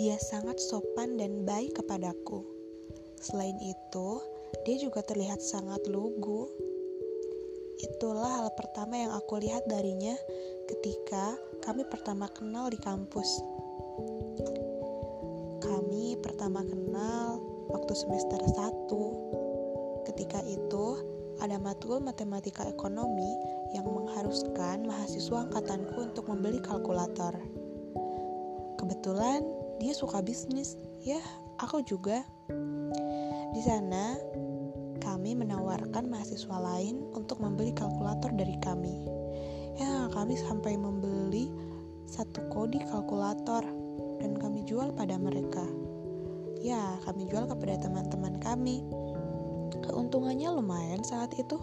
Dia sangat sopan dan baik kepadaku. Selain itu, dia juga terlihat sangat lugu. Itulah hal pertama yang aku lihat darinya ketika kami pertama kenal di kampus. Kami pertama kenal waktu semester 1. Ketika itu, ada matkul matematika ekonomi yang mengharuskan mahasiswa angkatanku untuk membeli kalkulator. Kebetulan dia suka bisnis, ya aku juga. Di sana, kami menawarkan mahasiswa lain untuk membeli kalkulator dari kami. Ya, kami sampai membeli satu kodi kalkulator dan kami jual pada mereka. Ya, kami jual kepada teman-teman kami. Keuntungannya lumayan saat itu.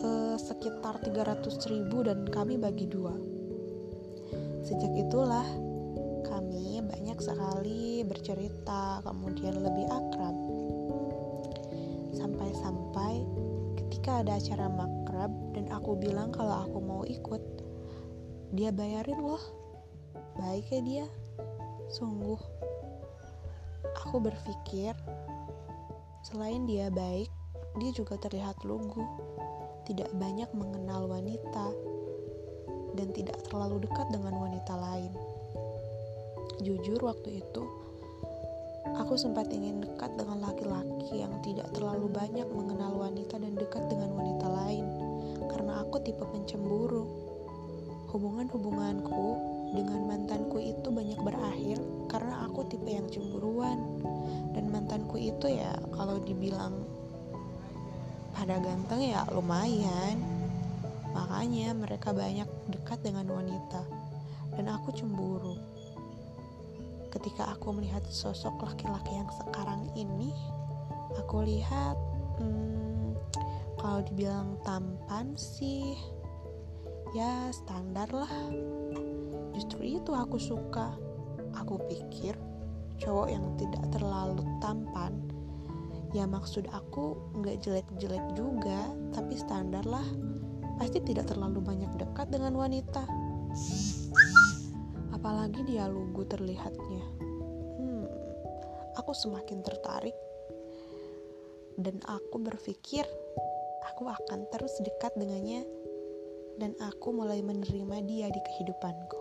Eh, sekitar 300 ribu dan kami bagi dua. Sejak itulah kami banyak sekali bercerita, kemudian lebih akrab. Sampai-sampai ketika ada acara makrab dan aku bilang kalau aku mau ikut, dia bayarin loh. Baik ya dia, sungguh. Aku berpikir, selain dia baik, dia juga terlihat lugu, tidak banyak mengenal wanita, dan tidak terlalu dekat dengan wanita lain. Jujur waktu itu, aku sempat ingin dekat dengan laki-laki yang tidak terlalu banyak mengenal wanita dan dekat dengan wanita lain, karena aku tipe pencemburu. Hubungan-hubunganku dengan mantanku itu banyak berakhir karena aku tipe yang cemburuan. Dan mantanku itu ya kalau dibilang pada ganteng ya lumayan. Makanya mereka banyak dekat dengan wanita. Dan aku cemburu ketika aku melihat sosok laki-laki yang sekarang ini aku lihat hmm, kalau dibilang tampan sih ya standar lah. Justru itu aku suka. Aku pikir cowok yang tidak terlalu tampan ya maksud aku nggak jelek-jelek juga tapi standar lah. Pasti tidak terlalu banyak dekat dengan wanita apalagi dia lugu terlihatnya. Hmm, aku semakin tertarik dan aku berpikir aku akan terus dekat dengannya dan aku mulai menerima dia di kehidupanku.